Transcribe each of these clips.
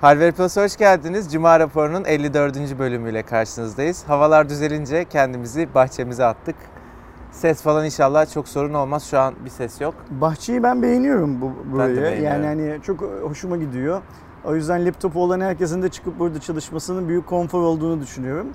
Harvard Plus'a hoş geldiniz. Cuma raporunun 54. bölümüyle karşınızdayız. Havalar düzelince kendimizi bahçemize attık. Ses falan inşallah çok sorun olmaz. Şu an bir ses yok. Bahçeyi ben beğeniyorum bu burayı. beğeniyorum. yani hani çok hoşuma gidiyor. O yüzden laptopu olan herkesin de çıkıp burada çalışmasının büyük konfor olduğunu düşünüyorum.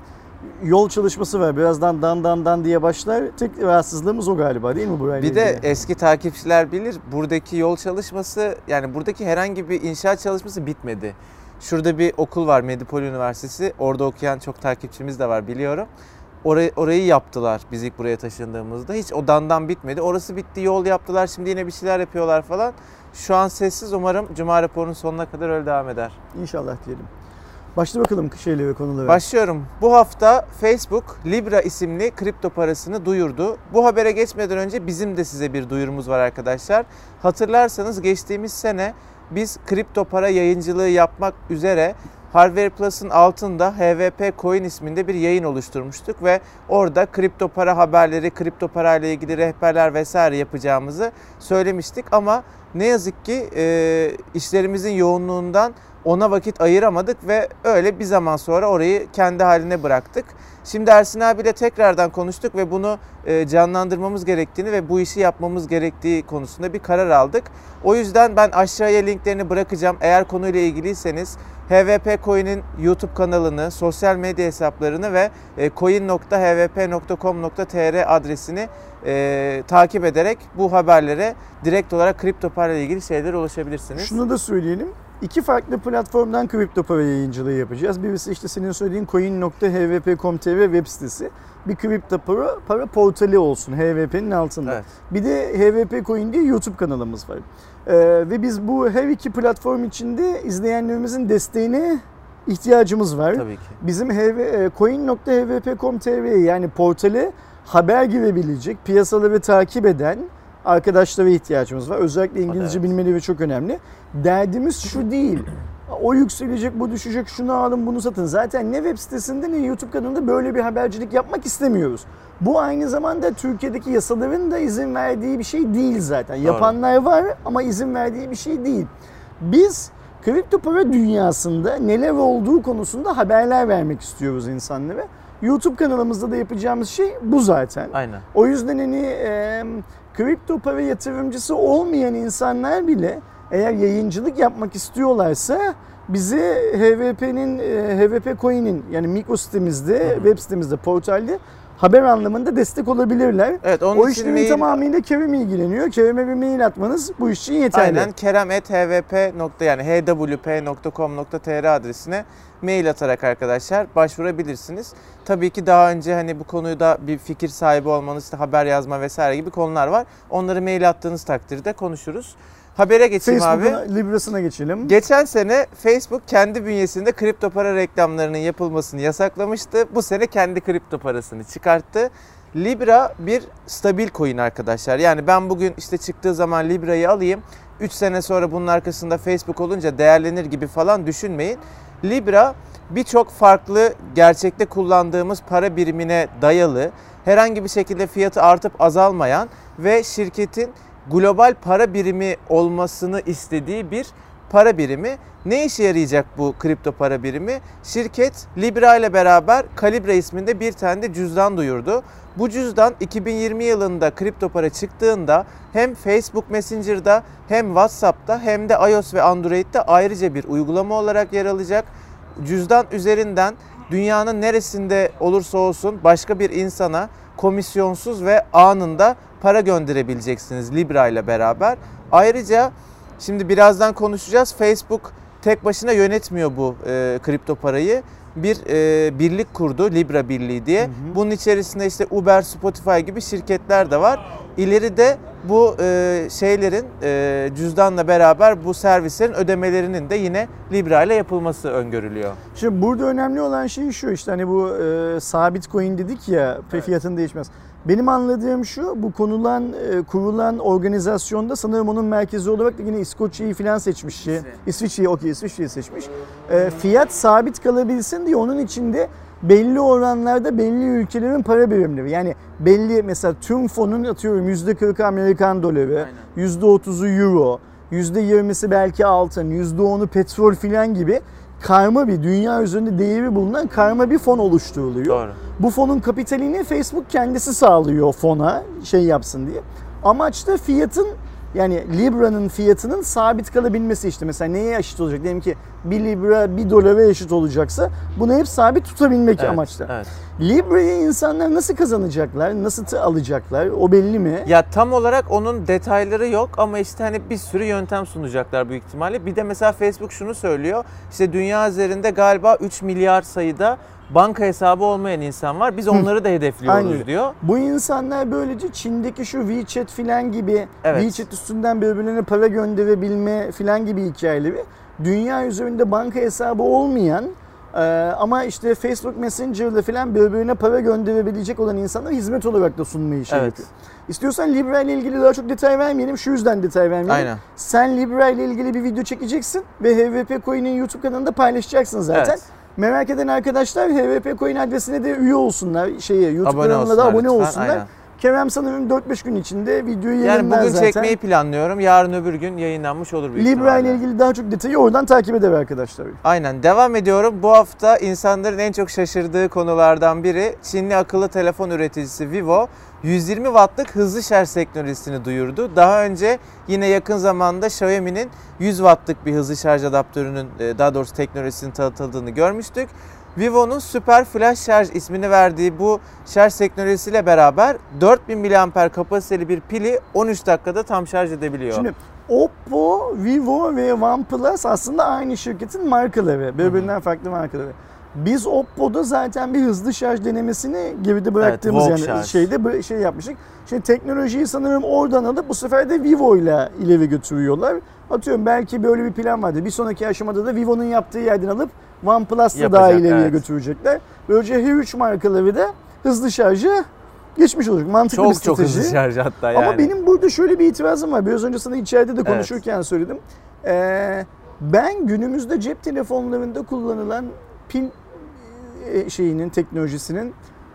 Yol çalışması var. Birazdan dan dan dan diye başlar. Tek rahatsızlığımız o galiba değil mi burayla Bir de ilgili? eski takipçiler bilir buradaki yol çalışması yani buradaki herhangi bir inşaat çalışması bitmedi. Şurada bir okul var Medipol Üniversitesi. Orada okuyan çok takipçimiz de var biliyorum. Orayı, orayı yaptılar biz ilk buraya taşındığımızda. Hiç o dandan bitmedi. Orası bitti yol yaptılar. Şimdi yine bir şeyler yapıyorlar falan. Şu an sessiz. Umarım Cuma raporunun sonuna kadar öyle devam eder. İnşallah diyelim. Başla bakalım şeyle ve konulara. Başlıyorum. Bu hafta Facebook Libra isimli kripto parasını duyurdu. Bu habere geçmeden önce bizim de size bir duyurumuz var arkadaşlar. Hatırlarsanız geçtiğimiz sene biz kripto para yayıncılığı yapmak üzere Harvard Plus'ın altında HVP Coin isminde bir yayın oluşturmuştuk ve orada kripto para haberleri, kripto para ile ilgili rehberler vesaire yapacağımızı söylemiştik ama ne yazık ki e, işlerimizin yoğunluğundan ona vakit ayıramadık ve öyle bir zaman sonra orayı kendi haline bıraktık. Şimdi Ersin abiyle tekrardan konuştuk ve bunu e, canlandırmamız gerektiğini ve bu işi yapmamız gerektiği konusunda bir karar aldık. O yüzden ben aşağıya linklerini bırakacağım. Eğer konuyla ilgiliyseniz HVP Coin'in YouTube kanalını, sosyal medya hesaplarını ve e, coin.hvp.com.tr adresini e, takip ederek bu haberlere direkt olarak kripto para ilgili şeylere ulaşabilirsiniz. Şunu da söyleyelim. İki farklı platformdan kripto para yayıncılığı yapacağız. Birisi işte senin söylediğin coin.hvp.com.tr web sitesi. Bir kripto para, para portali olsun HVP'nin altında. Evet. Bir de HVP Coin diye YouTube kanalımız var. Ee, ve biz bu her iki platform içinde izleyenlerimizin desteğine ihtiyacımız var. Tabii ki. Bizim HV, e, coin.hvp.com.tr yani portale haber girebilecek, piyasaları takip eden arkadaşlara ihtiyacımız var. Özellikle İngilizce Evet. bilmeleri çok önemli. Derdimiz şu değil. O yükselecek, bu düşecek, şunu alın, bunu satın. Zaten ne web sitesinde ne YouTube kanalında böyle bir habercilik yapmak istemiyoruz. Bu aynı zamanda Türkiye'deki yasaların da izin verdiği bir şey değil zaten. Yapanlar var ama izin verdiği bir şey değil. Biz kripto para dünyasında neler olduğu konusunda haberler vermek istiyoruz insanlara. YouTube kanalımızda da yapacağımız şey bu zaten. Aynen. O yüzden hani e, kripto para yatırımcısı olmayan insanlar bile eğer yayıncılık yapmak istiyorlarsa bize HVP'nin, e, HVP Coin'in yani mikro sitemizde, web sitemizde, portalde haber anlamında destek olabilirler. Evet, onun o işlemin mail- tamamıyla Kerem ilgileniyor. Kerem'e bir mail atmanız bu iş için yeterli. Aynen kerem.hvp. yani hwp.com.tr adresine mail atarak arkadaşlar başvurabilirsiniz. Tabii ki daha önce hani bu konuda bir fikir sahibi olmanız, işte haber yazma vesaire gibi konular var. Onları mail attığınız takdirde konuşuruz. Habere geçeyim abi. Facebook'un Libra'sına geçelim. Geçen sene Facebook kendi bünyesinde kripto para reklamlarının yapılmasını yasaklamıştı. Bu sene kendi kripto parasını çıkarttı. Libra bir stabil coin arkadaşlar. Yani ben bugün işte çıktığı zaman Libra'yı alayım. 3 sene sonra bunun arkasında Facebook olunca değerlenir gibi falan düşünmeyin. Libra birçok farklı gerçekte kullandığımız para birimine dayalı, herhangi bir şekilde fiyatı artıp azalmayan ve şirketin global para birimi olmasını istediği bir para birimi. Ne işe yarayacak bu kripto para birimi? Şirket Libra ile beraber Calibra isminde bir tane de cüzdan duyurdu. Bu cüzdan 2020 yılında kripto para çıktığında hem Facebook Messenger'da hem WhatsApp'ta hem de iOS ve Android'de ayrıca bir uygulama olarak yer alacak. Cüzdan üzerinden dünyanın neresinde olursa olsun başka bir insana komisyonsuz ve anında para gönderebileceksiniz Libra ile beraber. Ayrıca şimdi birazdan konuşacağız. Facebook tek başına yönetmiyor bu e, kripto parayı. Bir e, birlik kurdu Libra Birliği diye. Bunun içerisinde işte Uber, Spotify gibi şirketler de var. İleride bu e, şeylerin e, cüzdanla beraber bu servislerin ödemelerinin de yine Libra ile yapılması öngörülüyor. Şimdi burada önemli olan şey şu işte hani bu e, sabit coin dedik ya Evet. fiyatın değişmez. Benim anladığım şu bu konulan e, kurulan organizasyonda sanırım onun merkezi olarak da yine İskoçya'yı falan seçmiş. İsviçre'yi okey İsviçre'yi seçmiş. E, fiyat sabit kalabilsin diye onun içinde belli oranlarda belli ülkelerin para birimleri. Yani belli mesela tüm fonun atıyorum %40'ı Amerikan doları, %30'u euro, %20'si belki altın, %10'u petrol filan gibi karma bir dünya üzerinde değeri bulunan karma bir fon oluşturuluyor. Doğru. Bu fonun kapitalini Facebook kendisi sağlıyor fona şey yapsın diye. Amaç da fiyatın yani Libra'nın fiyatının sabit kalabilmesi işte. Mesela neye eşit olacak? Diyelim ki 1 Libra 1 dolara eşit olacaksa bunu hep sabit tutabilmek Evet, amaçla. Evet. Libra'yı insanlar nasıl kazanacaklar? Nasıl alacaklar? O belli mi? Ya tam olarak onun detayları yok ama işte hani bir sürü yöntem sunacaklar büyük ihtimalle. Bir de mesela Facebook şunu söylüyor. İşte dünya üzerinde galiba 3 milyar sayıda banka hesabı olmayan insan var. Biz onları da hedefliyoruz Aynen. diyor. Bu insanlar böylece Çin'deki şu WeChat filan gibi Evet. WeChat üstünden birbirlerine para gönderebilme filan gibi hikayeleri dünya üzerinde banka hesabı olmayan e, ama işte Facebook Messenger'la filan birbirine para gönderebilecek olan insanlara hizmet olarak da sunmayı şey Evet. yapıyor. İstiyorsan Libra ile ilgili daha çok detay vermeyelim. Şu yüzden detay vermeyelim. Aynen. Sen Libra ile ilgili bir video çekeceksin ve HVP Coin'in YouTube kanalında paylaşacaksın zaten. Evet. Merak eden arkadaşlar HVP Coin adresine de üye olsunlar. Şeye YouTube Abone kanalına da abone lütfen, olsunlar. aynen. Kerem sanırım 4-5 gün içinde videoyu Yani yayınlar bugün zaten. çekmeyi planlıyorum. Yarın öbür gün yayınlanmış olur büyük Libra ile ilgili daha çok detayı oradan takip eder arkadaşlar. Aynen devam ediyorum. Bu hafta insanların en çok şaşırdığı konulardan biri Çinli akıllı telefon üreticisi Vivo 120 wattlık hızlı şarj teknolojisini duyurdu. Daha önce yine yakın zamanda Xiaomi'nin 100 wattlık bir hızlı şarj adaptörünün e, daha doğrusu teknolojisinin tanıtıldığını görmüştük. Vivo'nun Super Flash Şarj ismini verdiği bu şarj teknolojisiyle beraber 4000 mAh kapasiteli bir pili 13 dakikada tam şarj edebiliyor. Şimdi Oppo, Vivo ve OnePlus aslında aynı şirketin markaları. Birbirinden farklı markaları. Biz Oppo'da zaten bir hızlı şarj denemesini geride bıraktığımız Vogue yani şarj. şeyde şey yapmıştık. Şimdi teknolojiyi sanırım oradan alıp bu sefer de Vivo ile ileri götürüyorlar. Atıyorum belki böyle bir plan vardı. Bir sonraki aşamada da Vivo'nun yaptığı yerden alıp OnePlus'la daha ileriye evet. götürecekler. Böylece her üç markaları da hızlı şarjı geçmiş olacak. Mantıklı bir çok çok strateji. hızlı şarj hatta yani. Ama benim burada şöyle bir itirazım var. Biraz önce sana içeride de konuşurken söyledim. Ee, ben günümüzde cep telefonlarında kullanılan pil şeyinin teknolojisinin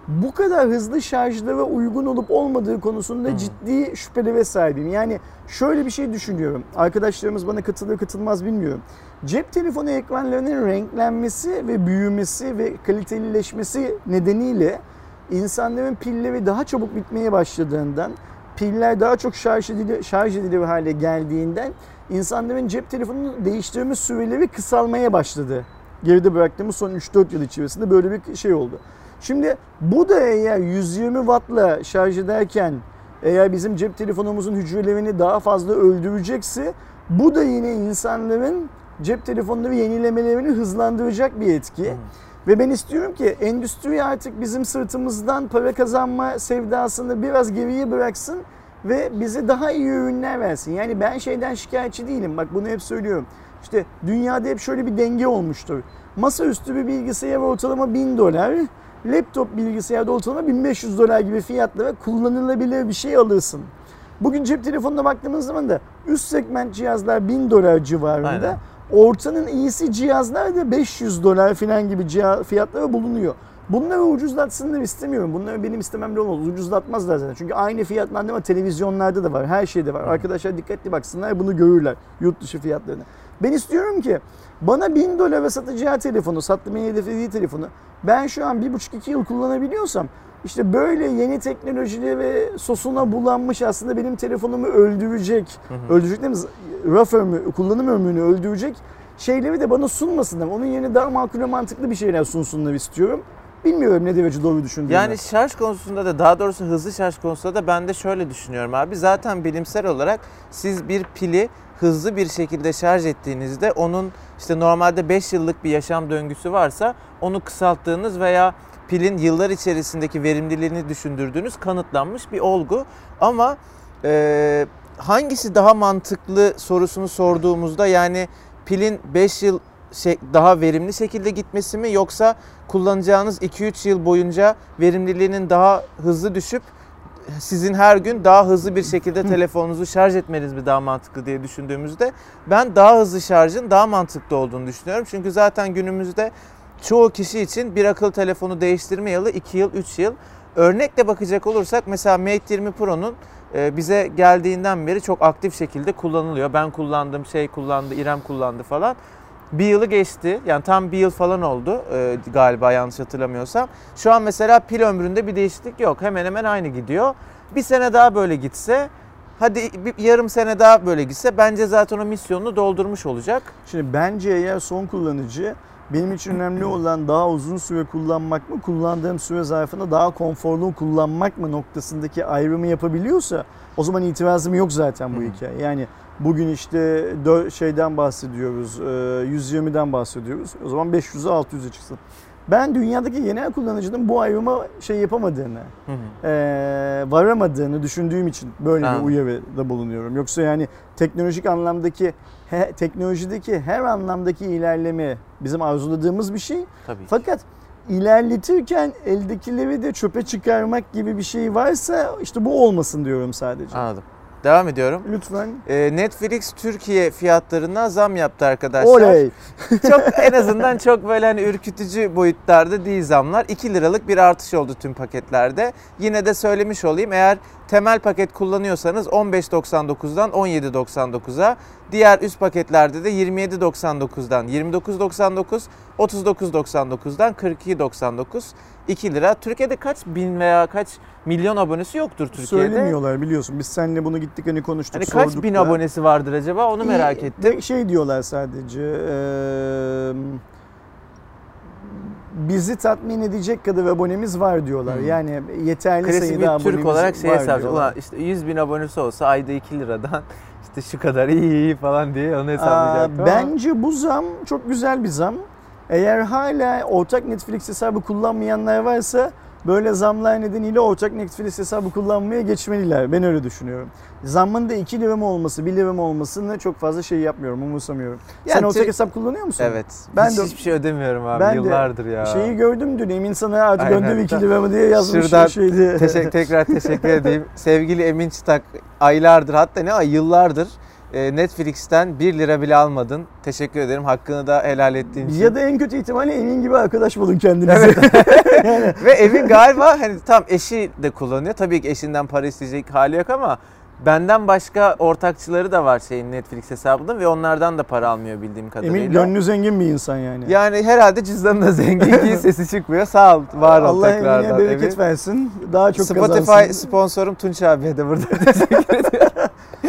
bu kadar hızlı şarjlara uygun olup olmadığı konusunda Hmm. ciddi şüphelere sahibim. Yani şöyle bir şey düşünüyorum. Arkadaşlarımız bana katılır katılmaz bilmiyorum. Cep telefonu ekranlarının renklenmesi ve büyümesi ve kalitelileşmesi nedeniyle insanların pilleri daha çabuk bitmeye başladığından, piller daha çok şarj edilir, şarj edilir hale geldiğinden insanların cep telefonunu değiştirme süreleri kısalmaya başladı. Geride bıraktığımız son 3-4 yıl içerisinde böyle bir şey oldu. Şimdi bu da eğer 120 wattla şarj ederken eğer bizim cep telefonumuzun hücrelerini daha fazla öldürecekse bu da yine insanların cep telefonları yenilemelerini hızlandıracak bir etki. Ve ben istiyorum ki endüstri artık bizim sırtımızdan para kazanma sevdasını biraz geriye bıraksın ve bize daha iyi ürünler versin. Yani ben şeyden şikayetçi değilim. Bak bunu hep söylüyorum. İşte dünyada hep şöyle bir denge olmuştur. Masaüstü bir bilgisayar ortalama 1000 dolar, laptop bilgisayarda ortalama 1500 dolar gibi fiyatlara kullanılabilir bir şey alırsın. Bugün cep telefonuna baktığımız zaman da üst segment cihazlar 1000 dolar civarında. Aynen. Ortanın iyisi cihazlar da 500 dolar falan gibi fiyatlara bulunuyor. Bunları ucuzlatsınlar istemiyorum. Bunları benim istememle olmaz. Ucuzlatmazlar zaten. Çünkü aynı fiyatlandırma televizyonlarda da var. Her şeyde var. Arkadaşlar dikkatli baksınlar bunu görürler. Yurt dışı fiyatlarını. Ben istiyorum ki bana 1000 dolara satacağı telefonu, satmayı hedeflediği telefonu ben şu an 1,5-2 yıl kullanabiliyorsam işte böyle yeni teknolojileri ve sosuna bulanmış aslında benim telefonumu öldürecek, öldürecek değil mi? Raf ömrü, kullanım ömrünü öldürecek şeyleri de bana sunmasınlar. Onun yerine daha makul ve mantıklı bir şeyler sunsunlar istiyorum. Bilmiyorum ne derece doğru düşündüğümü. Yani şarj konusunda da daha doğrusu hızlı şarj konusunda da ben de şöyle düşünüyorum abi. Zaten bilimsel olarak siz bir pili hızlı bir şekilde şarj ettiğinizde onun işte normalde 5 yıllık bir yaşam döngüsü varsa onu kısalttığınız veya pilin yıllar içerisindeki verimliliğini düşündürdüğünüz kanıtlanmış bir olgu. Ama e, hangisi daha mantıklı sorusunu sorduğumuzda yani pilin 5 yıl daha verimli şekilde gitmesi mi yoksa kullanacağınız 2-3 yıl boyunca verimliliğinin daha hızlı düşüp sizin her gün daha hızlı bir şekilde telefonunuzu şarj etmeniz mi daha mantıklı diye düşündüğümüzde ben daha hızlı şarjın daha mantıklı olduğunu düşünüyorum. Çünkü zaten günümüzde çoğu kişi için bir akıllı telefonu değiştirme yılı 2 yıl 3 yıl. Örnekle bakacak olursak mesela Mate 20 Pro'nun e, bize geldiğinden beri çok aktif şekilde kullanılıyor. Ben kullandım, şey kullandı, İrem kullandı falan. Bir yılı geçti. Yani tam bir yıl falan oldu e, galiba yanlış hatırlamıyorsam. Şu an mesela pil ömründe bir değişiklik yok. Hemen hemen aynı gidiyor. Bir sene daha böyle gitse Hadi bir yarım sene daha böyle gitse bence zaten o misyonunu doldurmuş olacak. Şimdi bence eğer son kullanıcı benim için önemli olan daha uzun süre kullanmak mı, kullandığım süre zarfında daha konforlu kullanmak mı noktasındaki ayrımı yapabiliyorsa o zaman itirazım yok zaten bu hikaye. Yani bugün işte şeyden bahsediyoruz, 120'den bahsediyoruz. O zaman 500'e 600'e çıksın. Ben dünyadaki genel kullanıcının bu ayrıma şey yapamadığını, hı hı. E, varamadığını düşündüğüm için böyle ha. bir uyarıda bulunuyorum. Yoksa yani teknolojik anlamdaki, he, teknolojideki her anlamdaki ilerleme bizim arzuladığımız bir şey. Tabii Fakat ilerletirken eldekileri de çöpe çıkarmak gibi bir şey varsa işte bu olmasın diyorum sadece. Anladım. Devam ediyorum. Lütfen. Ee, Netflix Türkiye fiyatlarına zam yaptı arkadaşlar. Oley. çok en azından çok böyle hani ürkütücü boyutlarda değil zamlar. 2 liralık bir artış oldu tüm paketlerde. Yine de söylemiş olayım eğer temel paket kullanıyorsanız 15.99'dan 17.99'a, diğer üst paketlerde de 27.99'dan 29.99, 39.99'dan 42.99 2 lira. Türkiye'de kaç bin veya kaç milyon abonesi yoktur Türkiye'de. Söylemiyorlar biliyorsun. Biz seninle bunu gittik hani konuştuk. Hani kaç bin da. abonesi vardır acaba onu merak ettim. Şey diyorlar sadece. E, bizi tatmin edecek kadar abonemiz var diyorlar. Hmm. Yani yeterli Klasik sayıda bir abonemiz Türk olarak şey hesaplayacak. Ulan işte 100 bin abonesi olsa ayda 2 liradan işte şu kadar iyi iyi falan diye onu hesaplayacak. Bence bu zam çok güzel bir zam. Eğer hala ortak Netflix hesabı kullanmayanlar varsa böyle zamlar nedeniyle ortak Netflix hesabı kullanmaya geçmeliler. Ben öyle düşünüyorum. Zammın da 2 lira mı olması, 1 lira mı olmasını çok fazla şey yapmıyorum, umursamıyorum. Yani Sen ortak hesap kullanıyor musun? Evet. Ben Hiç de, hiçbir şey ödemiyorum abi ben yıllardır ya. Şeyi gördüm dün Emin sana artık gönder 2 lira mı diye yazmış Şuradan şeydi. Teşekkür, tekrar teşekkür edeyim. Sevgili Emin Çıtak aylardır hatta ne ay yıllardır Netflix'ten 1 lira bile almadın. Teşekkür ederim. Hakkını da helal ettiğin için. Ya da en kötü ihtimalle Emin gibi arkadaş bulun kendinize. Evet. Ve Emin galiba hani tam eşi de kullanıyor. Tabii ki eşinden para isteyecek hali yok ama Benden başka ortakçıları da var şeyin Netflix hesabında ve onlardan da para almıyor bildiğim kadarıyla. Emin gönlü zengin bir insan yani. Yani herhalde cüzdanı da zengin ki sesi çıkmıyor. Sağ ol, var ol Allah tekrardan. Allah bereket Emin. versin. Daha çok Spotify kazansın. sponsorum Tunç abiye de burada teşekkür ediyorum.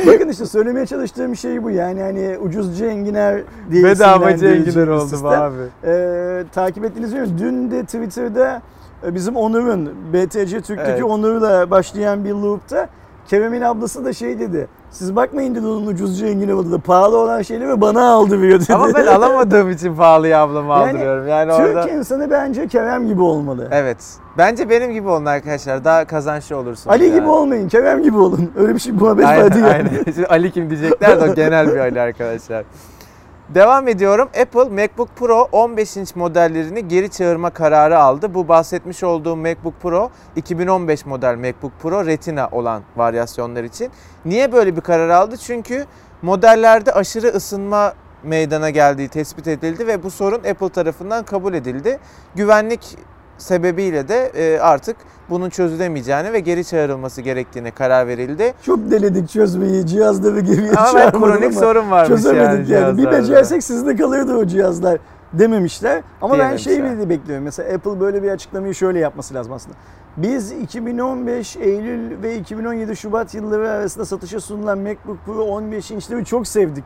Bakın işte söylemeye çalıştığım şey bu. Yani hani ucuzcu enginar diye Bedavacı enginar oldu abi. Ee, takip ettiğiniz gibi dün de Twitter'da e, bizim Onur'un BTC Türk'teki evet. Onur'la başlayan bir loop'ta Kerem'in ablası da şey dedi. Siz bakmayın dedi onun ucuzcu engin havalı pahalı olan şeyleri bana aldırıyor dedi. Ama ben alamadığım için pahalıya ablamı yani, aldırıyorum. Yani Türk orada... insanı bence Kerem gibi olmalı. Evet. Bence benim gibi olun arkadaşlar. Daha kazançlı olursunuz. Ali yani. gibi olmayın, Kerem gibi olun. Öyle bir şey muhabbet vardı yani. Aynen. Şimdi Ali kim diyecekler de genel bir Ali arkadaşlar. Devam ediyorum. Apple MacBook Pro 15 inç modellerini geri çağırma kararı aldı. Bu bahsetmiş olduğum MacBook Pro 2015 model MacBook Pro Retina olan varyasyonlar için. Niye böyle bir karar aldı? Çünkü modellerde aşırı ısınma meydana geldiği tespit edildi ve bu sorun Apple tarafından kabul edildi. Güvenlik sebebiyle de e, artık bunun çözülemeyeceğini ve geri çağrılması gerektiğine karar verildi. Çok denedik çözmeyi cihazda ve geriye ama kronik ama sorun varmış çözemedik yani. yani. Bir becersek sizde kalıyordu o cihazlar dememişler. Ama ben şey bile bekliyorum. Mesela Apple böyle bir açıklamayı şöyle yapması lazım aslında. Biz 2015 Eylül ve 2017 Şubat yılları arasında satışa sunulan MacBook Pro 15 inçleri çok sevdik.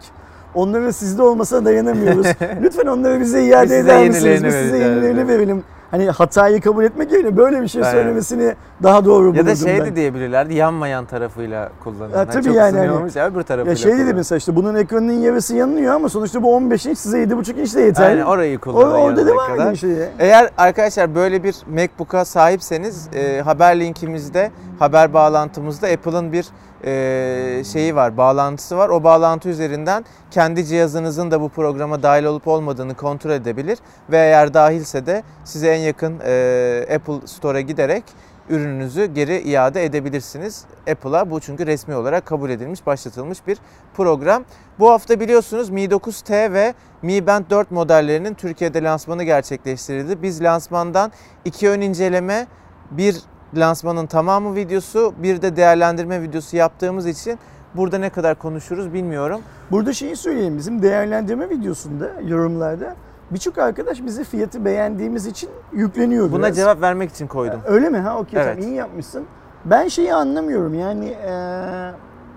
Onları sizde olmasa dayanamıyoruz. Lütfen onları bize iade eder misiniz? Biz size yenilerini verelim hani hatayı kabul etmek yerine böyle bir şey evet. söylemesini daha doğru buldum Ya da şey de diyebilirlerdi yanmayan tarafıyla kullanın. Ya, tabii yani. Hani, ya öbür tarafıyla Ya şey dedi mesela işte bunun ekranının yarısı yanıyor ama sonuçta bu 15 inç size 7,5 inç de yeter. Aynen orayı kullanın. Or- orada devam edin şeyi. Eğer arkadaşlar böyle bir MacBook'a sahipseniz e, haber linkimizde, haber bağlantımızda Apple'ın bir e, şeyi var, bağlantısı var. O bağlantı üzerinden kendi cihazınızın da bu programa dahil olup olmadığını kontrol edebilir ve eğer dahilse de size en yakın e, Apple Store'a giderek ürününüzü geri iade edebilirsiniz. Apple'a bu çünkü resmi olarak kabul edilmiş, başlatılmış bir program. Bu hafta biliyorsunuz Mi 9T ve Mi Band 4 modellerinin Türkiye'de lansmanı gerçekleştirildi. Biz lansmandan iki ön inceleme, bir lansmanın tamamı videosu, bir de değerlendirme videosu yaptığımız için burada ne kadar konuşuruz bilmiyorum. Burada şeyi söyleyeyim bizim değerlendirme videosunda yorumlarda birçok arkadaş bize fiyatı beğendiğimiz için yükleniyor Buna biraz. cevap vermek için koydum. Öyle mi? Ha okey Evet. tamam iyi yapmışsın. Ben şeyi anlamıyorum yani eee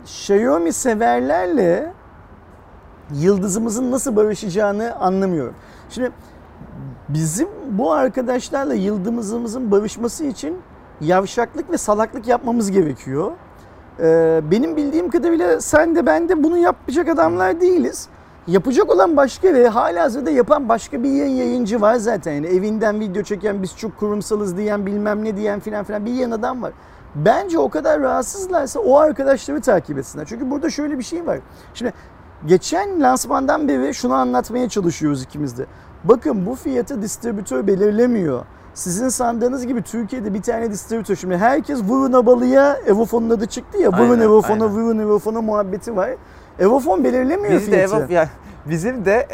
Xiaomi severlerle yıldızımızın nasıl barışacağını anlamıyorum. Şimdi bizim bu arkadaşlarla yıldızımızın barışması için yavşaklık ve salaklık yapmamız gerekiyor. Ee, benim bildiğim kadarıyla sen de ben de bunu yapacak adamlar değiliz. Yapacak olan başka ve halihazırda yapan başka bir yayın yayıncı var zaten. Yani evinden video çeken biz çok kurumsalız diyen bilmem ne diyen filan filan bir yayın adam var. Bence o kadar rahatsızlarsa o arkadaşları takip etsinler. Çünkü burada şöyle bir şey var. Şimdi geçen lansmandan beri şunu anlatmaya çalışıyoruz ikimiz de. Bakın bu fiyatı distribütör belirlemiyor. Sizin sandığınız gibi Türkiye'de bir tane distribütör. Şimdi herkes vurun abalıya Evofon'un adı çıktı ya. Vurun Evofon'a vurun Evofon'a muhabbeti var. Evofon belirlemiyor Biz de fiyatı. Evo, ya, bizim de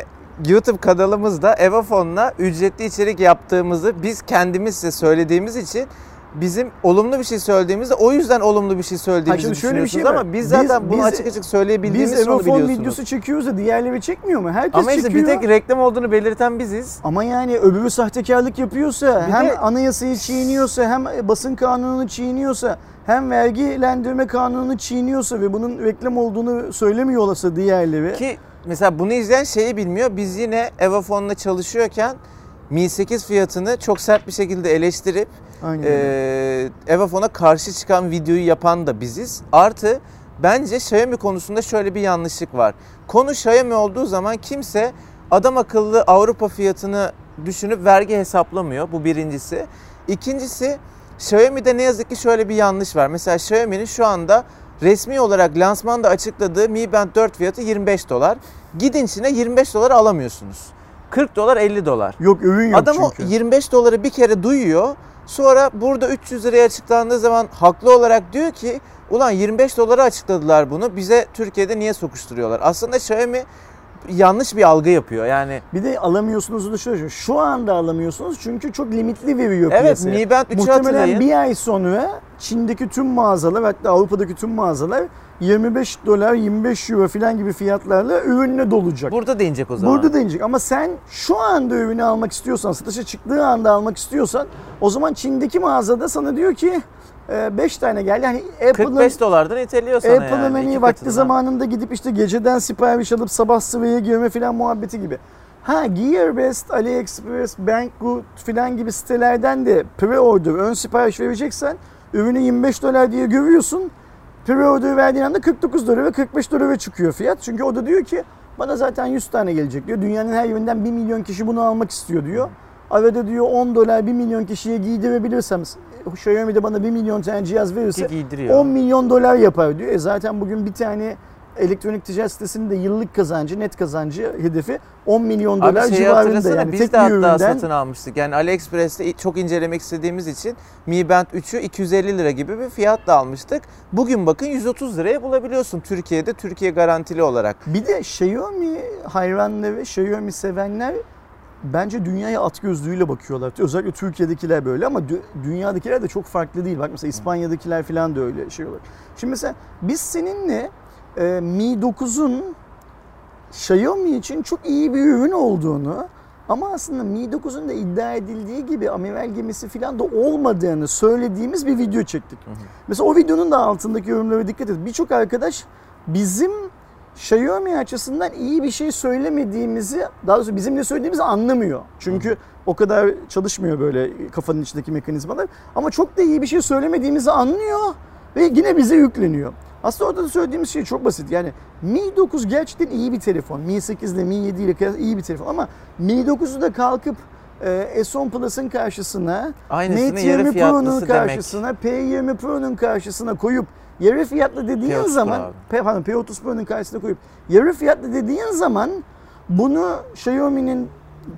YouTube kanalımızda Evofon'la ücretli içerik yaptığımızı biz kendimiz size söylediğimiz için bizim olumlu bir şey söylediğimizde o yüzden olumlu bir şey söylediğimizi şimdi şöyle bir şey ama biz zaten Biz- bunu biz- açık açık söyleyebildiğimiz Biz onu biliyorsunuz. videosu çekiyoruz da diğerleri çekmiyor mu? Herkes ama işte çekiyor. bir tek reklam olduğunu belirten biziz. Ama yani öbürü sahtekarlık yapıyorsa, Bir hem de- anayasayı çiğniyorsa, hem basın kanununu çiğniyorsa, hem vergilendirme kanununu çiğniyorsa ve bunun reklam olduğunu söylemiyor olasa diğerleri. Ki mesela bunu izleyen şeyi bilmiyor. Biz yine Evofon'la çalışıyorken Mi 8 fiyatını çok sert bir şekilde eleştirip Aynen. Ee, Evofon'a karşı çıkan videoyu yapan da biziz. Artı bence Xiaomi konusunda şöyle bir yanlışlık var. Konu Xiaomi olduğu zaman kimse adam akıllı Avrupa fiyatını düşünüp vergi hesaplamıyor. Bu birincisi. İkincisi Xiaomi'de ne yazık ki şöyle bir yanlış var. Mesela Xiaomi'nin şu anda resmi olarak lansmanda açıkladığı Mi Band 4 fiyatı 25 dolar. Gidin Çin'e 25 dolar alamıyorsunuz. 40 dolar 50 dolar. Yok ürün yok Adam çünkü. 25 doları bir kere duyuyor. Sonra burada 300 liraya açıklandığı zaman haklı olarak diyor ki ulan 25 dolara açıkladılar bunu bize Türkiye'de niye sokuşturuyorlar? Aslında Xiaomi yanlış bir algı yapıyor. Yani Bir de alamıyorsunuz da şöyle şu anda alamıyorsunuz çünkü çok limitli veriyor evet piyasaya. Mi Band 3'ü Muhtemelen hatırlayın. bir ay sonra Çin'deki tüm mağazalar hatta Avrupa'daki tüm mağazalar 25 dolar 25 euro falan gibi fiyatlarla ürünle dolacak. Burada da inecek o zaman. Burada da inecek ama sen şu anda ürünü almak istiyorsan, satışa çıktığı anda almak istiyorsan o zaman Çin'deki mağazada sana diyor ki 5 tane geldi. Yani Apple'ın 45 dolardan iteliyor sana Apple'ın yani. hani vakti katından. zamanında gidip işte geceden sipariş alıp sabah sıraya girme falan muhabbeti gibi. Ha Gearbest, AliExpress, Banggood falan gibi sitelerden de pre-order, ön sipariş vereceksen ürünü 25 dolar diye görüyorsun. Pre-order verdiğin anda 49 dolar ve 45 dolara çıkıyor fiyat. Çünkü o da diyor ki bana zaten 100 tane gelecek diyor. Dünyanın her yerinden 1 milyon kişi bunu almak istiyor diyor. Arada diyor 10 dolar 1 milyon kişiye giydirebilirsem Xiaomi de bana 1 milyon tane cihaz verirse Ki giydiriyor. 10 milyon dolar yapar diyor. E zaten bugün bir tane elektronik ticaret sitesinin de yıllık kazancı, net kazancı hedefi 10 milyon Abi dolar şeyi civarında. Yani biz tek de hatta üründen satın almıştık. Yani AliExpress'te çok incelemek istediğimiz için Mi Band 3'ü 250 lira gibi bir fiyatla almıştık. Bugün bakın 130 liraya bulabiliyorsun Türkiye'de Türkiye garantili olarak. bir de Xiaomi hayranları, Xiaomi sevenler bence dünyaya at gözlüğüyle bakıyorlar. Özellikle Türkiye'dekiler böyle ama dü- dünyadakiler de çok farklı değil. Bak mesela İspanya'dakiler falan da öyle şey olur. Şimdi mesela biz seninle e, Mi 9'un Xiaomi için çok iyi bir ürün olduğunu ama aslında Mi 9'un da iddia edildiği gibi amiral gemisi falan da olmadığını söylediğimiz bir video çektik. Mesela o videonun da altındaki yorumlara dikkat et. Birçok arkadaş bizim Xiaomi açısından iyi bir şey söylemediğimizi, daha doğrusu bizim ne söylediğimizi anlamıyor. Çünkü o kadar çalışmıyor böyle kafanın içindeki mekanizmalar. Ama çok da iyi bir şey söylemediğimizi anlıyor ve yine bize yükleniyor. Aslında orada da söylediğimiz şey çok basit. Yani Mi 9 gerçekten iyi bir telefon. Mi 8 ile Mi 7 ile iyi bir telefon ama Mi 9'u da kalkıp e, S10 Plus'ın karşısına, Aynısını Mate yarı 20 fiyatlısı Pro'nun demek. karşısına, P20 Pro'nun karşısına koyup yarı fiyatlı dediğin P30 Pro zaman, pardon, P30 Pro'nun karşısına koyup yarı fiyatlı dediğin zaman bunu Xiaomi'nin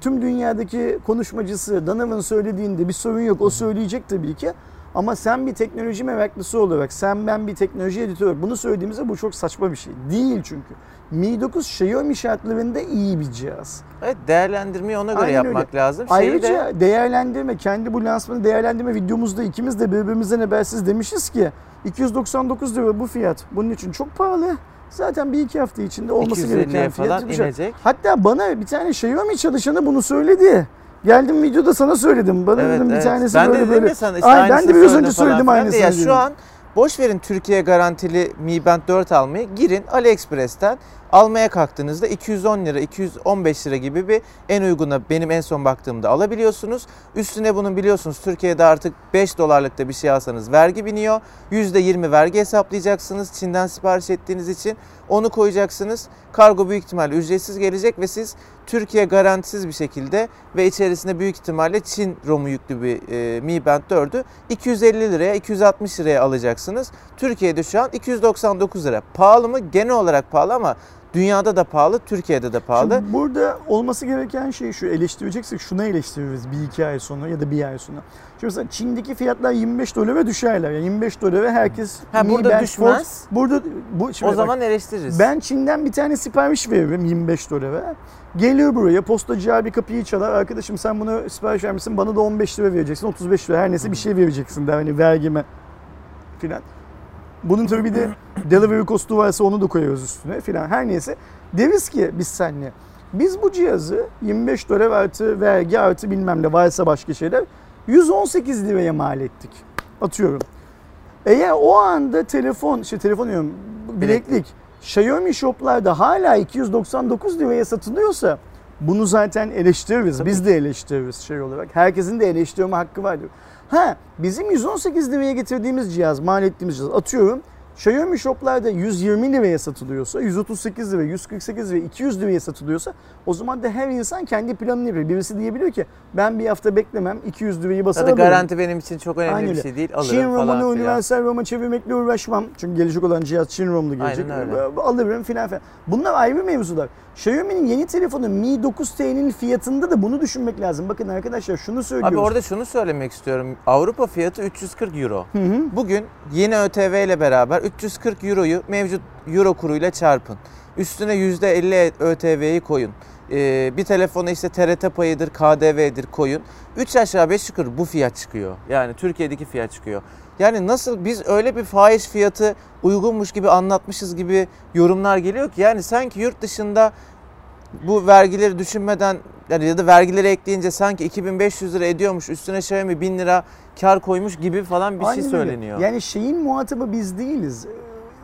tüm dünyadaki konuşmacısı Donovan söylediğinde bir sorun yok. O söyleyecek tabii ki. Ama sen bir teknoloji meraklısı olarak, sen ben bir teknoloji editörü olarak bunu söylediğimizde bu çok saçma bir şey. Değil çünkü. Mi 9 Xiaomi şartlarında iyi bir cihaz. Evet değerlendirmeyi ona göre Aynen yapmak öyle. lazım. Şeyi Ayrıca de değerlendirme, kendi bu lansmanı değerlendirme videomuzda ikimiz de birbirimizden habersiz demişiz ki 299 lira bu fiyat. Bunun için çok pahalı. Zaten bir iki hafta içinde olması 250'ye gereken fiyat. bir şey. inecek. Hatta bana bir tane Xiaomi çalışanı bunu söyledi. Geldim videoda sana söyledim. Bana Evet, dedim bir evet. tanesi ben de böyle dedim böyle. ya sana işte Ay, ben de biraz söyledim önce falan söyledim aynısını. Ya dedim. şu an boş verin Türkiye garantili Mi Band 4 almayı. Girin AliExpress'ten almaya kalktığınızda 210 lira, 215 lira gibi bir en uyguna benim en son baktığımda alabiliyorsunuz. Üstüne bunun biliyorsunuz Türkiye'de artık 5 dolarlıkta bir şey alsanız vergi biniyor. %20 vergi hesaplayacaksınız Çin'den sipariş ettiğiniz için. Onu koyacaksınız. Kargo büyük ihtimalle ücretsiz gelecek ve siz Türkiye garantisiz bir şekilde ve içerisinde büyük ihtimalle Çin ROM'u yüklü bir e, Mi Band 4'ü 250 liraya 260 liraya alacaksınız. Türkiye'de şu an 299 lira. Pahalı mı? Genel olarak pahalı ama dünyada da pahalı, Türkiye'de de pahalı. Şimdi burada olması gereken şey şu eleştireceksek şuna eleştiririz bir iki ay sonra ya da bir ay sonra. Şimdi mesela Çin'deki fiyatlar 25 dolara düşerler. Yani 25 dolara herkes Ha, Mi burada Band düşmez. Fold- Burada bu şimdi o bak, zaman eleştiririz. ben Çin'den bir tane sipariş veririm 25 dolara. Geliyor buraya postacı abi kapıyı çalar. Arkadaşım sen bunu sipariş vermişsin bana da 15 lira vereceksin 35 lira her neyse bir şey vereceksin der hani vergime filan. Bunun tabii bir de delivery costu varsa onu da koyuyoruz üstüne filan. Her neyse deriz ki biz seninle biz bu cihazı 25 dolar artı vergi artı bilmem ne varsa başka şeyler 118 liraya mal ettik. Atıyorum. Eğer o anda telefon, şey telefon diyorum bileklik Xiaomi shoplarda hala 299 liraya satılıyorsa bunu zaten eleştiririz. Tabii Biz de eleştiririz şey olarak. Herkesin de eleştirme hakkı vardır. Ha bizim 118 liraya getirdiğimiz cihaz, mal ettiğimiz cihaz atıyorum. Xiaomi shoplarda 120 liraya satılıyorsa, 138 lira, 148 lira, 200 liraya satılıyorsa o zaman da her insan kendi planını yapıyor. Birisi diyebiliyor ki ben bir hafta beklemem 200 lirayı basar Zaten garanti benim için çok önemli Aynen bir şey değil. Alırım Çin filan. universal ROM'a çevirmekle uğraşmam. Çünkü gelecek olan cihaz Çin ROM'lu gelecek. Öyle. Alırım filan filan. Bunlar ayrı mevzular. Xiaomi'nin yeni telefonu Mi 9T'nin fiyatında da bunu düşünmek lazım. Bakın arkadaşlar şunu söylüyoruz. Abi orada şunu söylemek istiyorum. Avrupa fiyatı 340 euro. Bugün yeni ÖTV ile beraber 340 euroyu mevcut euro kuruyla çarpın. Üstüne %50 ÖTV'yi koyun. Ee, bir telefona işte TRT payıdır, KDV'dir koyun. 3 aşağı 5 yukarı bu fiyat çıkıyor. Yani Türkiye'deki fiyat çıkıyor. Yani nasıl biz öyle bir fahiş fiyatı uygunmuş gibi anlatmışız gibi yorumlar geliyor ki yani sanki yurt dışında bu vergileri düşünmeden yani ya da vergileri ekleyince sanki 2500 lira ediyormuş üstüne Xiaomi 1000 lira kar koymuş gibi falan bir Aynen şey öyle. söyleniyor. Yani şeyin muhatabı biz değiliz.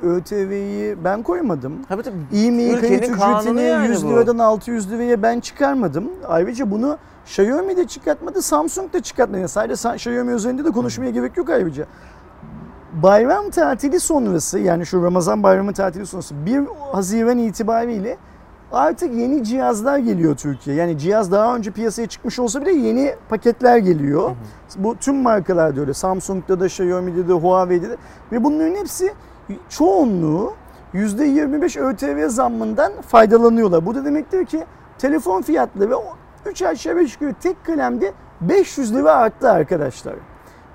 ÖTV'yi ben koymadım. Tabii tabii. Ülkenin kayıt ücretini yani 100 bu. liradan 600 liraya ben çıkarmadım. Ayrıca bunu Xiaomi de çıkartmadı, Samsung da çıkartmadı. Yani sadece Sa- Xiaomi üzerinde de konuşmaya gerek yok ayrıca. Bayram tatili sonrası yani şu Ramazan bayramı tatili sonrası 1 Haziran itibariyle artık yeni cihazlar geliyor Türkiye. Yani cihaz daha önce piyasaya çıkmış olsa bile yeni paketler geliyor. Bu tüm markalarda öyle. Samsung'da da, Xiaomi'de de, Huawei'de de. Ve bunların hepsi çoğunluğu %25 ÖTV zammından faydalanıyorlar. Bu da demektir ki telefon fiyatları 3 aşağı 5 yukarı tek kalemde 500 lira arttı arkadaşlar.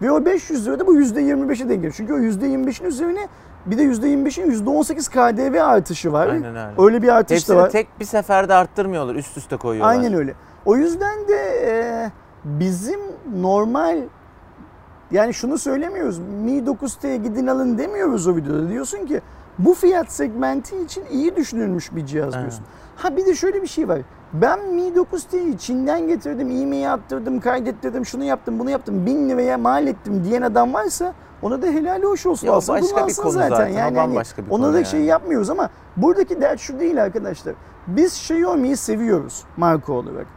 Ve o 500 lira da bu %25'e denk geliyor. Çünkü o %25'in üzerine bir de %25'in %18 KDV artışı var. Aynen öyle. Öyle bir artış da Hepsini var. tek bir seferde arttırmıyorlar, üst üste koyuyorlar. Aynen öyle. O yüzden de e, bizim normal yani şunu söylemiyoruz. Mi 9T'ye gidin alın demiyoruz o videoda. Diyorsun ki bu fiyat segmenti için iyi düşünülmüş bir cihaz diyorsun. Ha bir de şöyle bir şey var. Ben Mi 9T'yi Çin'den getirdim, e-mail attırdım, kaydettirdim, şunu yaptım, bunu yaptım, bin liraya mal ettim diyen adam varsa ona da helal hoş olsun. Ya o Alsın, başka bir konu zaten, o Yani, bambaşka bir ona konu da yani. şey yapmıyoruz ama buradaki dert şu değil arkadaşlar. Biz Xiaomi'yi seviyoruz marka olarak.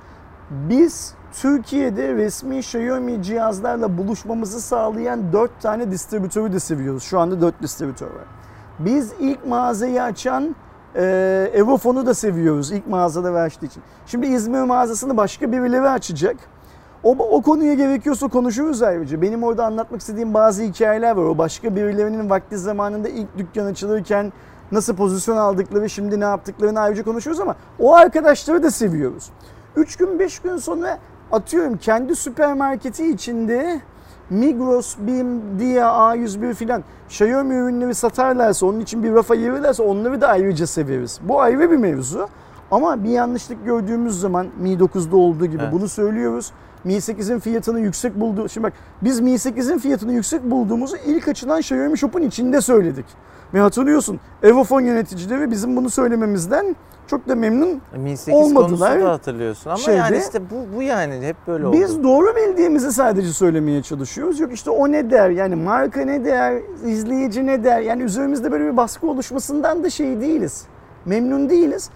Biz Türkiye'de resmi Xiaomi cihazlarla buluşmamızı sağlayan 4 tane distribütörü de seviyoruz. Şu anda 4 distribütör var. Biz ilk mağazayı açan e, Evofon'u da seviyoruz ilk mağazada ve açtığı için. Şimdi İzmir mağazasını başka birileri açacak. O, o konuya gerekiyorsa konuşuruz ayrıca. Benim orada anlatmak istediğim bazı hikayeler var. O başka birilerinin vakti zamanında ilk dükkan açılırken nasıl pozisyon aldıkları, şimdi ne yaptıklarını ayrıca konuşuyoruz ama o arkadaşları da seviyoruz. 3 gün 5 gün sonra atıyorum kendi süpermarketi içinde Migros, BİM, Dia, A101 filan Xiaomi ürünleri satarlarsa, onun için bir rafa ayırırlarsa onları da ayrıca severiz. Bu ayrı bir mevzu. Ama bir yanlışlık gördüğümüz zaman Mi 9'da olduğu gibi Evet. bunu söylüyoruz. Mi 8'in fiyatını yüksek buldu. Şimdi bak biz Mi 8'in fiyatını yüksek bulduğumuzu ilk açılan Xiaomi Shop'un içinde söyledik. Ve hatırlıyorsun Evofon yöneticileri bizim bunu söylememizden çok da memnun. Mi 8 Olmadılar. da hatırlıyorsun ama Şeyde- yani işte bu, bu yani hep böyle oldu. Biz doğru bildiğimizi sadece söylemeye çalışıyoruz. Yok işte o ne der yani marka ne der, izleyici ne der. Yani üzerimizde böyle bir baskı oluşmasından da şey değiliz. Memnun değiliz.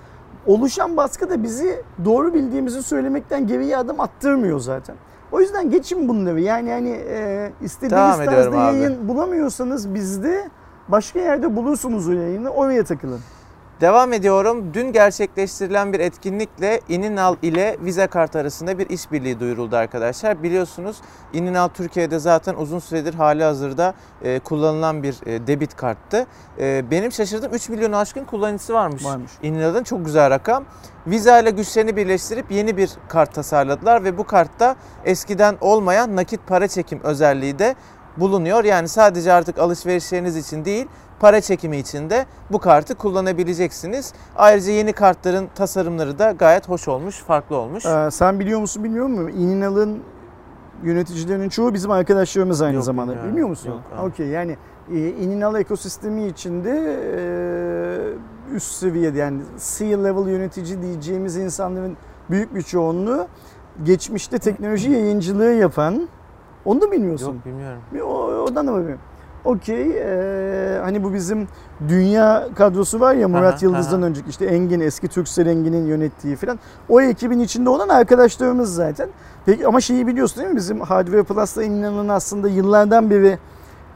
Oluşan baskı da bizi doğru bildiğimizi söylemekten geriye adım attırmıyor zaten. O yüzden geçin bunları. Yani hani e, istediğiniz Devam tarzda abi. yayın bulamıyorsanız bizde başka yerde bulursunuz o yayını. Oraya takılın. Devam ediyorum. Dün gerçekleştirilen bir etkinlikle İninal ile Visa Kart arasında bir işbirliği duyuruldu arkadaşlar. Biliyorsunuz İninal Türkiye'de zaten uzun süredir hali hazırda e, kullanılan bir e, debit karttı. E, benim şaşırdığım 3 milyon aşkın kullanıcısı varmış. Varmış. İninal'ın çok güzel rakam. Visa ile güçlerini birleştirip yeni bir kart tasarladılar ve bu kartta eskiden olmayan nakit para çekim özelliği de bulunuyor. Yani sadece artık alışverişleriniz için değil, para çekimi için de bu kartı kullanabileceksiniz. Ayrıca yeni kartların tasarımları da gayet hoş olmuş, farklı olmuş. Ee, sen biliyor musun bilmiyorum mu? İninal'ın yöneticilerinin çoğu bizim arkadaşlarımız aynı Yok, zamanda. bilmiyorum. Bilmiyor musun? Okey yani e, Ininal ekosistemi içinde e, üst seviyede yani C-level yönetici diyeceğimiz insanların büyük bir çoğunluğu geçmişte teknoloji yayıncılığı yapan onu da bilmiyorsun. Yok bilmiyorum. O, oradan da bakıyorum. Okey. eee, hani bu bizim dünya kadrosu var ya Murat Aha, Yıldız'dan aha. önceki işte Engin eski Türksel Engin'in yönettiği falan. O ekibin içinde olan arkadaşlarımız zaten. Peki ama şeyi biliyorsun değil mi? Bizim Hardware Plus'la İnan'ın aslında yıllardan beri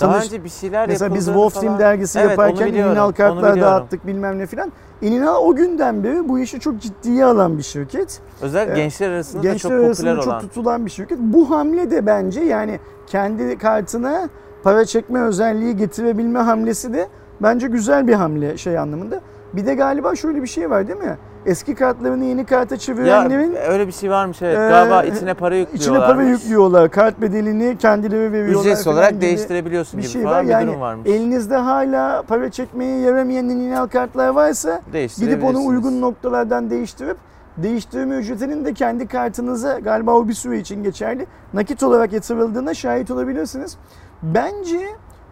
Daha tanış... önce bir şeyler Mesela biz Wolf Team falan- dergisi Evet, yaparken onu kartlar dağıttık bilmem ne filan. İninal o günden beri bu işi çok ciddiye alan bir şirket. Özellikle Evet. gençler arasında da Gençler çok arasında popüler çok olan. tutulan bir şirket. Bu hamle de bence yani kendi kartına para çekme özelliği getirebilme hamlesi de bence güzel bir hamle şey anlamında. Bir de galiba şöyle bir şey var değil mi? Eski kartlarını yeni karta Ya çevirenlerin öyle bir şey varmış evet. Ee, Galiba içine para yüklüyorlar. içine para yüklüyorlar. Kart bedelini kendileri veriyorlar. Ücretsiz olarak değiştirebiliyorsun bir gibi şey var. bir Yani durum varmış. elinizde hala para çekmeye yaramayan ininal kartlar varsa Gidip onu uygun noktalardan değiştirip değiştirme ücretinin de kendi kartınıza galiba o bir süre için geçerli. Nakit olarak yatırıldığına şahit olabilirsiniz. Bence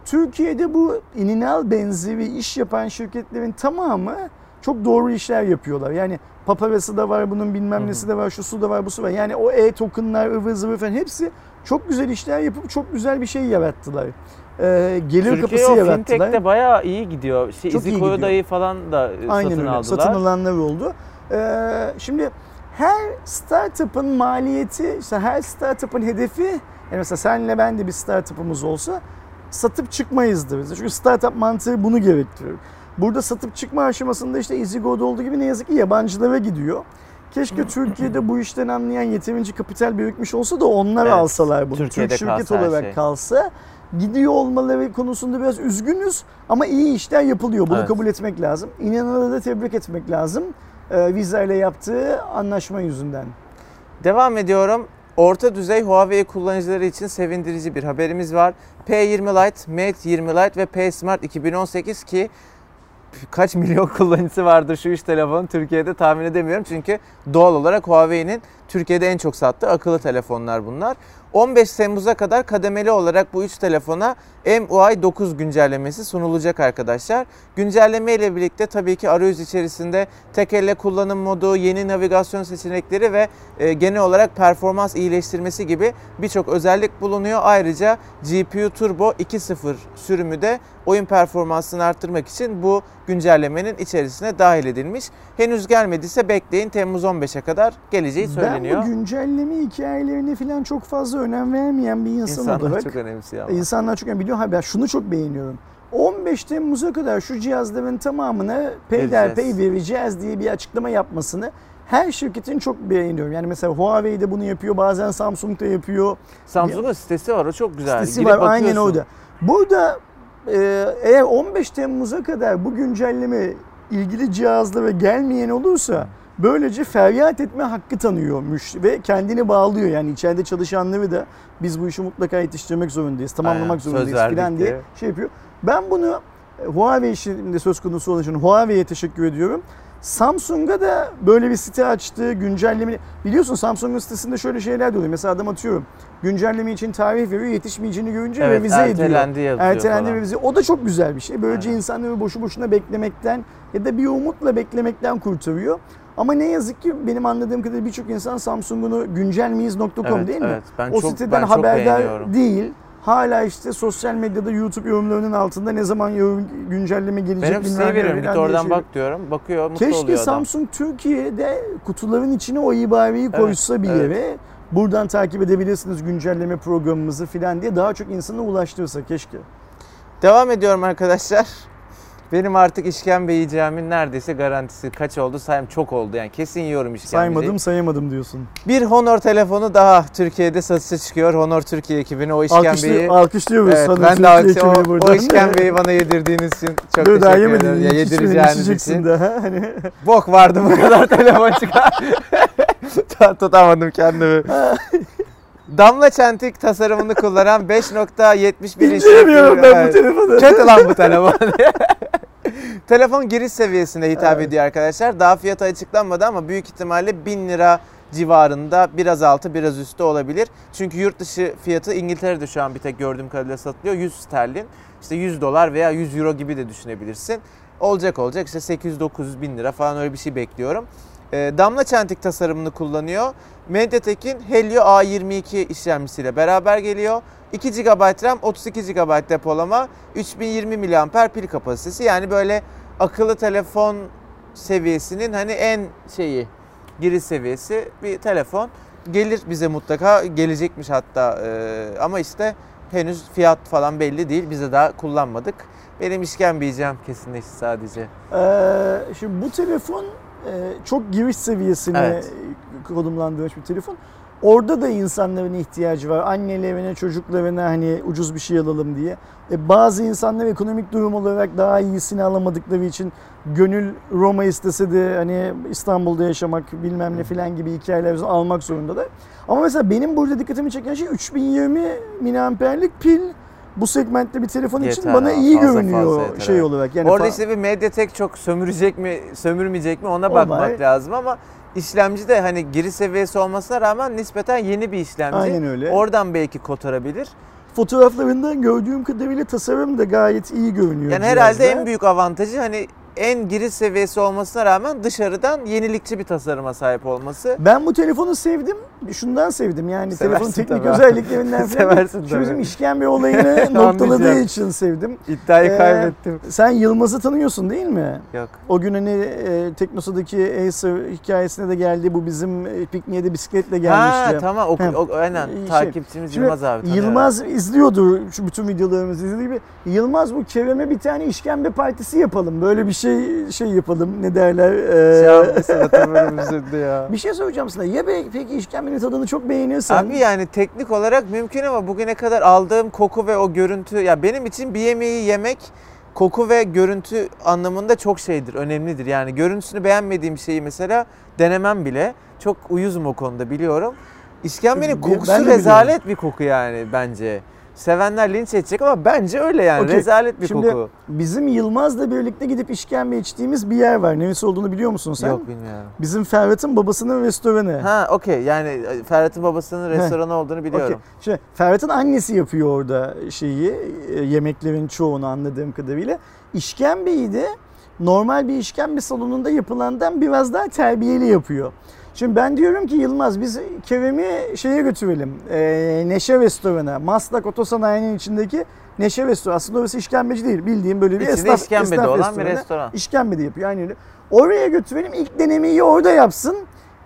Türkiye'de bu ininal benzeri iş yapan şirketlerin tamamı çok doğru işler yapıyorlar. Yani paparası da var bunun bilmem nesi de var, şusu da var, busu var. Yani o e-tokenlar, ıvır zıvır falan hepsi çok güzel işler yapıp çok güzel bir şey yarattılar. Ee, gelir Türkiye kapısı o yarattılar. fintech'te bayağı iyi gidiyor. Şey, Çok iyi gidiyor. falan da e, Aynen satın öyle. aldılar. Satın alanlar oldu. Ee, şimdi her startup'ın maliyeti, işte her startup'ın hedefi, yani mesela senle ben de bir startup'ımız olsa satıp çıkmayızdır. Çünkü startup mantığı bunu gerektiriyor. Burada satıp çıkma aşamasında işte EasyGo'da olduğu gibi ne yazık ki yabancılara gidiyor. Keşke Türkiye'de bu işten anlayan yeterince kapital birikmiş olsa da onlar Evet, alsalar bunu. Türkiye'de Türk şirket kalsa olarak şey. kalsa gidiyor olmaları konusunda biraz üzgünüz ama iyi işler yapılıyor. Bunu Evet. kabul etmek lazım. İnananları da tebrik etmek lazım. Ee, Visa ile yaptığı anlaşma yüzünden. Devam ediyorum. Orta düzey Huawei kullanıcıları için sevindirici bir haberimiz var. P20 Lite, Mate 20 Lite ve P Smart 2018 ki kaç milyon kullanıcısı vardır şu üç telefonun Türkiye'de tahmin edemiyorum. Çünkü doğal olarak Huawei'nin Türkiye'de en çok sattığı akıllı telefonlar bunlar. 15 Temmuz'a kadar kademeli olarak bu üç telefona MUI 9 güncellemesi sunulacak arkadaşlar. Güncelleme ile birlikte tabii ki arayüz içerisinde tek elle kullanım modu, yeni navigasyon seçenekleri ve e, genel olarak performans iyileştirmesi gibi birçok özellik bulunuyor. Ayrıca GPU Turbo 2.0 sürümü de oyun performansını arttırmak için bu güncellemenin içerisine dahil edilmiş. Henüz gelmediyse bekleyin Temmuz 15'e kadar geleceği söyleniyor. Ben bu güncelleme hikayelerine falan çok fazla önem vermeyen bir insan İnsanlar olarak çok önemsiyor ama. İnsanlar çok biliyor. Ha ben şunu çok beğeniyorum. 15 Temmuz'a kadar şu cihazların tamamına peyderpey Vereceğiz. diye bir açıklama yapmasını her şirketin çok beğeniyorum. Yani mesela Huawei de bunu yapıyor, bazen Samsung da yapıyor. Samsung'un sitesi var o çok güzel. Sitesi Girip var aynen bakıyorsun. orada. Burada eğer 15 Temmuz'a kadar bu güncelleme ilgili cihazlara gelmeyen olursa Böylece feryat etme hakkı tanıyormuş ve kendini bağlıyor. Yani içeride çalışanları da biz bu işi mutlaka yetiştirmek zorundayız, tamamlamak Aynen, zorundayız falan diye şey yapıyor. Ben bunu Huawei işinde söz konusu olduğu için Huawei'ye teşekkür ediyorum. Samsung'a da böyle bir site açtı, güncelleme. Biliyorsun Samsung'un sitesinde şöyle şeyler de oluyor. Mesela adam atıyorum. Güncelleme için tarih veriyor, yetişmeyeceğini görünce Evet, revize ediyor. ertelendi yazıyor Ertelendi falan. revize. O da çok güzel bir şey. Böylece Aynen. insanları boşu boşuna beklemekten ya da bir umutla beklemekten kurtarıyor. Ama ne yazık ki benim anladığım kadarıyla birçok insan Samsung'unu güncelmiyiz.com Evet, değil mi? evet. Ben o çok- siteden ben çok haberdar beğeniyorum. değil. Hala işte sosyal medyada YouTube yorumlarının altında ne zaman yorum, güncelleme gelecek Benim bilmem siteyi ne veriyorum. Git oradan şey- bak diyorum. Bakıyor mutlu Keşke oluyor adam. Samsung Türkiye'de kutuların içine o ibareyi koysa bir evet. yere. Buradan takip edebilirsiniz güncelleme programımızı filan diye daha çok insana ulaştırsa keşke. Devam ediyorum arkadaşlar. Benim artık işkembe yiyeceğimin neredeyse garantisi kaç oldu sayım çok oldu yani kesin yiyorum işkembeyi. Saymadım sayamadım diyorsun. Bir Honor telefonu daha Türkiye'de satışa çıkıyor. Honor Türkiye ekibine o işkembeyi. Alkışlıyor, alkışlıyoruz Evet, ben de alkış, o, buradan. o işkembeyi bana yedirdiğiniz için çok Dur daha teşekkür yemedin. ederim. Ya, yedireceğiniz için. daha. Hani Bok vardı bu kadar telefon çıkar. Tut- Tutamadım kendimi. Damla çentik tasarımını kullanan 5.71 inç. incelemiyorum ben bu telefonu. Kötü lan bu telefon. telefon giriş seviyesine hitap Evet. ediyor arkadaşlar. Daha fiyatı açıklanmadı ama büyük ihtimalle 1000 lira civarında biraz altı biraz üstü olabilir. Çünkü yurt dışı fiyatı İngiltere'de şu an bir tek gördüğüm kadarıyla satılıyor. 100 sterlin. İşte 100 dolar veya 100 euro gibi de düşünebilirsin. Olacak olacak işte 800-900 bin lira falan öyle bir şey bekliyorum. Ee, damla çentik tasarımını kullanıyor. MediaTek'in Helio A22 işlemcisiyle beraber geliyor. 2 GB RAM, 32 GB depolama, 3020 mAh pil kapasitesi. Yani böyle akıllı telefon seviyesinin hani en şeyi giriş seviyesi bir telefon. Gelir bize mutlaka gelecekmiş hatta Ee, ama işte henüz fiyat falan belli değil. Bize daha kullanmadık. Benim işkembe yiyeceğim kesinleşti sadece. Ee, şimdi bu telefon çok giriş seviyesine Evet. konumlandırılmış bir telefon. Orada da insanların ihtiyacı var. Annelerine, çocuklarına hani ucuz bir şey alalım diye. E, bazı insanlar ekonomik durum olarak daha iyisini alamadıkları için gönül Roma istese de hani İstanbul'da yaşamak bilmem ne filan gibi hikayeler almak zorundalar. Ama mesela benim burada dikkatimi çeken şey 3020 miliamperlik pil bu segmentte bir telefon için Yeter bana abi, iyi fazla görünüyor fazla şey evet. olarak. Yani Orada işte bir Mediatek çok sömürecek mi, sömürmeyecek mi ona O bakmak lazım ama işlemci de hani giriş seviyesi olmasına rağmen nispeten yeni bir işlemci. Aynen öyle. Oradan belki kotarabilir. Fotoğraflarından gördüğüm kadarıyla tasarım da gayet iyi görünüyor. Yani herhalde en büyük avantajı hani en giriş seviyesi olmasına rağmen dışarıdan yenilikçi bir tasarıma sahip olması. Ben bu telefonu sevdim. Şundan sevdim. Yani Seversin telefonun teknik tabii. özelliklerinden. Seversin Şu bizim işkembe olayını noktaladığı için sevdim. İddiayı Ee, kaybettim. Sen Yılmaz'ı tanıyorsun değil mi? Yok. O gün hani e, Teknosa'daki Acer hikayesine de geldi. Bu bizim e, pikniğe de bisikletle gelmişti. Ha tamam o, o, aynen şey, takipçimiz Şimdi Yılmaz abi. tanıyorum. Yılmaz izliyordu şu bütün videolarımızı izlediği gibi. Yılmaz bu Kerem'e bir tane işkembe partisi yapalım. Böyle bir şey şey yapalım. Ne derler? Ee, Şey ya. bir şey söyleyeceğim sana. Ya be, peki işkembenin tadını çok beğeniyorsan. Abi yani teknik olarak mümkün ama bugüne kadar aldığım koku ve o görüntü ya benim için bir yemeği yemek koku ve görüntü anlamında çok şeydir, önemlidir. Yani görüntüsünü beğenmediğim şeyi mesela denemem bile. Çok uyuzum o konuda biliyorum. İskembenin Ben kokusu rezalet bir koku yani bence. Sevenler linç edecek ama bence öyle yani. Okey. Rezalet bir Şimdi koku. Bizim Yılmaz'la birlikte gidip işkembe içtiğimiz bir yer var. Neresi olduğunu biliyor musun sen? Yok bilmiyorum. Bizim Ferhat'ın babasının restoranı. Ha okey yani e, Ferhat'ın babasının Heh. restoranı olduğunu biliyorum. Okey. Şimdi Ferhat'ın annesi yapıyor orada şeyi, e, yemeklerin çoğunu anladığım kadarıyla. İşkembeyi de normal bir işkembe salonunda yapılandan biraz daha terbiyeli yapıyor. Şimdi ben diyorum ki Yılmaz biz Kerem'i şeye götürelim. E, Neşe Restoran'a. Maslak Otosanayi'nin içindeki Neşe Restoranı. Aslında orası işkembeci değil. Bildiğim böyle bir İçinde esnaf, işkembede esnaf olan bir restoran. İşkembe de yapıyor aynı öyle. Oraya götürelim ilk denemeyi orada yapsın.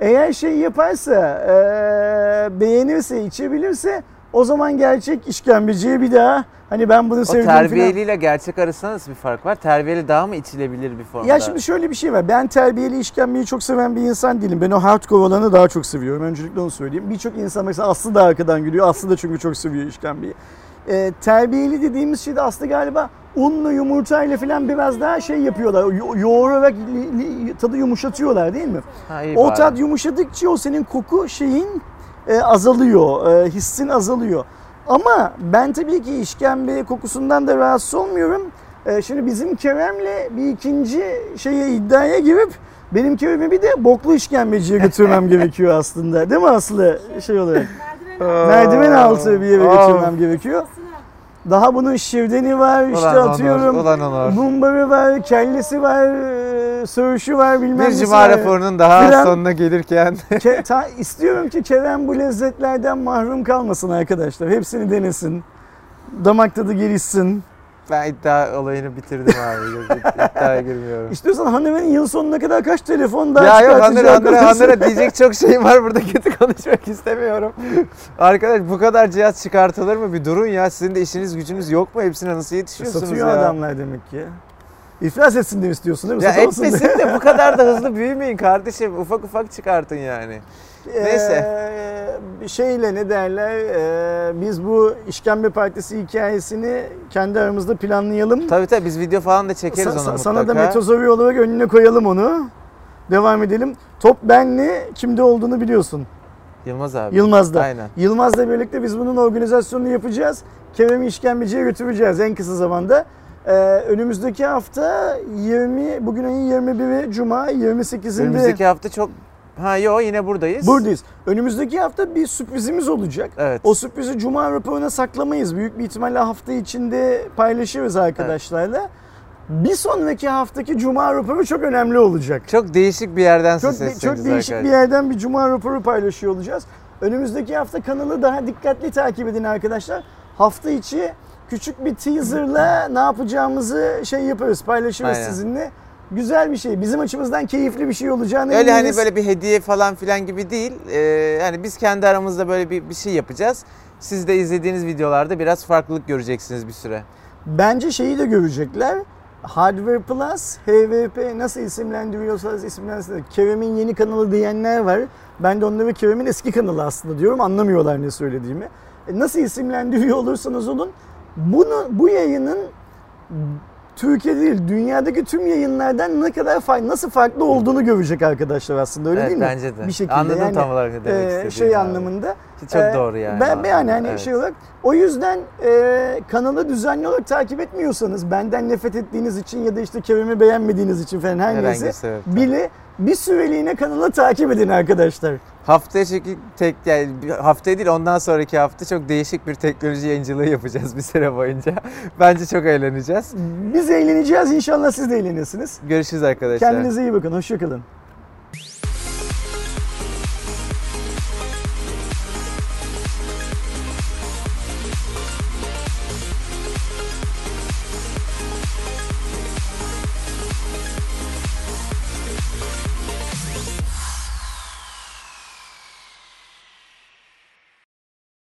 Eğer şey yaparsa, eee, beğenirse, içebilirse o zaman gerçek işkembeciye bir daha hani ben bunu O sevdim falan. terbiyeliyle gerçek arasında nasıl bir fark var? Terbiyeli daha mı içilebilir bir formda? Ya şimdi şöyle bir şey var. Ben terbiyeli işkembeyi çok seven bir insan değilim. Ben o hardcore olanı daha çok seviyorum. Öncelikle onu söyleyeyim. Birçok insan mesela Aslı da arkadan gülüyor. Aslı da çünkü çok seviyor işkembeyi. e, terbiyeli dediğimiz şey de aslında galiba unla yumurtayla falan biraz daha şey yapıyorlar. Yo- yoğurarak li- li- tadı yumuşatıyorlar değil mi? Ha, O bari. tat yumuşadıkça o senin koku şeyin e, azalıyor, e, hissin azalıyor. Ama ben tabii ki işkembe kokusundan da rahatsız olmuyorum. E, şimdi bizim Kerem'le bir ikinci şeye iddiaya girip benim Kerem'i bir de boklu işkembeciye götürmem gerekiyor aslında. Değil mi Aslı şey olarak? Merdiven altı bir yere götürmem gerekiyor. Daha bunun şirdeni var, işte Ulan Onur, atıyorum. ulan Onur. Mumbarı var, kellesi var, e, söğüşü var bilmem Bir nesi cuma var. raporunun daha Fren- sonuna gelirken Ke- ta- istiyorum ki Kerem bu lezzetlerden mahrum kalmasın arkadaşlar. Hepsini denesin. Damak tadı gelişsin. Ben iddia olayını bitirdim abi. İddiaya girmiyorum. İstiyorsan hanımın yıl sonuna kadar kaç telefon daha ya yok Hanır konuşsun. Hanır'a diyecek çok şeyim var burada kötü konuşmak istemiyorum. Arkadaş bu kadar cihaz çıkartılır mı? Bir durun ya sizin de işiniz gücünüz yok mu? Hepsine nasıl yetişiyorsunuz Satıyor ya? adamlar demek ki. İflas etsin diye istiyorsun değil mi? Ya Satamasın diye. etmesin de bu kadar da hızlı büyümeyin kardeşim. Ufak ufak çıkartın yani. Neyse. Bir şeyle ne derler? ee, biz bu işkembe partisi hikayesini kendi aramızda planlayalım. Tabii tabii biz video falan da çekeriz Sa- ona sa- mutlaka. sana da metozori olarak önüne koyalım onu. Devam edelim. Top benli kimde olduğunu biliyorsun. Yılmaz abi. Yılmaz'da. Aynen. Yılmaz'la birlikte biz bunun organizasyonunu yapacağız. Kerem'i işkembeciye götüreceğiz en kısa zamanda. Ee, önümüzdeki hafta 20, bugün ayın 21'i Cuma, 28'inde Önümüzdeki hafta çok... Ha yo yine buradayız. buradayız. Önümüzdeki hafta bir sürprizimiz olacak. Evet. O sürprizi Cuma raporuna saklamayız. Büyük bir ihtimalle hafta içinde paylaşırız arkadaşlarla. Bir sonraki haftaki Cuma raporu çok önemli olacak. Çok değişik bir yerden Çok, ses de- çok değişik bir arkadaşlar. yerden bir Cuma raporu paylaşıyor olacağız. Önümüzdeki hafta kanalı daha dikkatli takip edin arkadaşlar. Hafta içi küçük bir teaserla ne yapacağımızı şey yaparız, paylaşırız Aynen. sizinle. Güzel bir şey. Bizim açımızdan keyifli bir şey olacağını Öyle hani eminiz. böyle bir hediye falan filan gibi değil. Ee, yani biz kendi aramızda böyle bir, bir şey yapacağız. Siz de izlediğiniz videolarda biraz farklılık göreceksiniz bir süre. Bence şeyi de görecekler. Hardware Plus, HVP nasıl isimlendiriyorsanız isimlensin. Kerem'in yeni kanalı diyenler var. Ben de onları Kerem'in eski kanalı aslında diyorum. Anlamıyorlar ne söylediğimi. E, Nasıl isimlendiriyor olursanız olun bunu bu yayının Türkiye değil, dünyadaki tüm yayınlardan ne kadar farklı, nasıl farklı olduğunu görecek arkadaşlar aslında öyle evet değil mi? bence de. Bir şekilde Anladım yani, tam olarak ne demek e, istediğini. şey abi. anlamında. Çok Ee, doğru yani. Ben, ben yani hani Evet. şey olarak o yüzden e, kanalı düzenli olarak takip etmiyorsanız benden nefret ettiğiniz için ya da işte Kerem'i beğenmediğiniz için falan her Herhangi neyse bile bir süreliğine kanalı takip edin arkadaşlar. Haftaya çünkü tek yani bir- haftaya değil ondan sonraki hafta çok değişik bir teknoloji yayıncılığı yapacağız bir süre boyunca. Bence çok eğleneceğiz. Biz eğleneceğiz inşallah siz de eğlenirsiniz. Görüşürüz arkadaşlar. Kendinize iyi bakın. Hoşçakalın.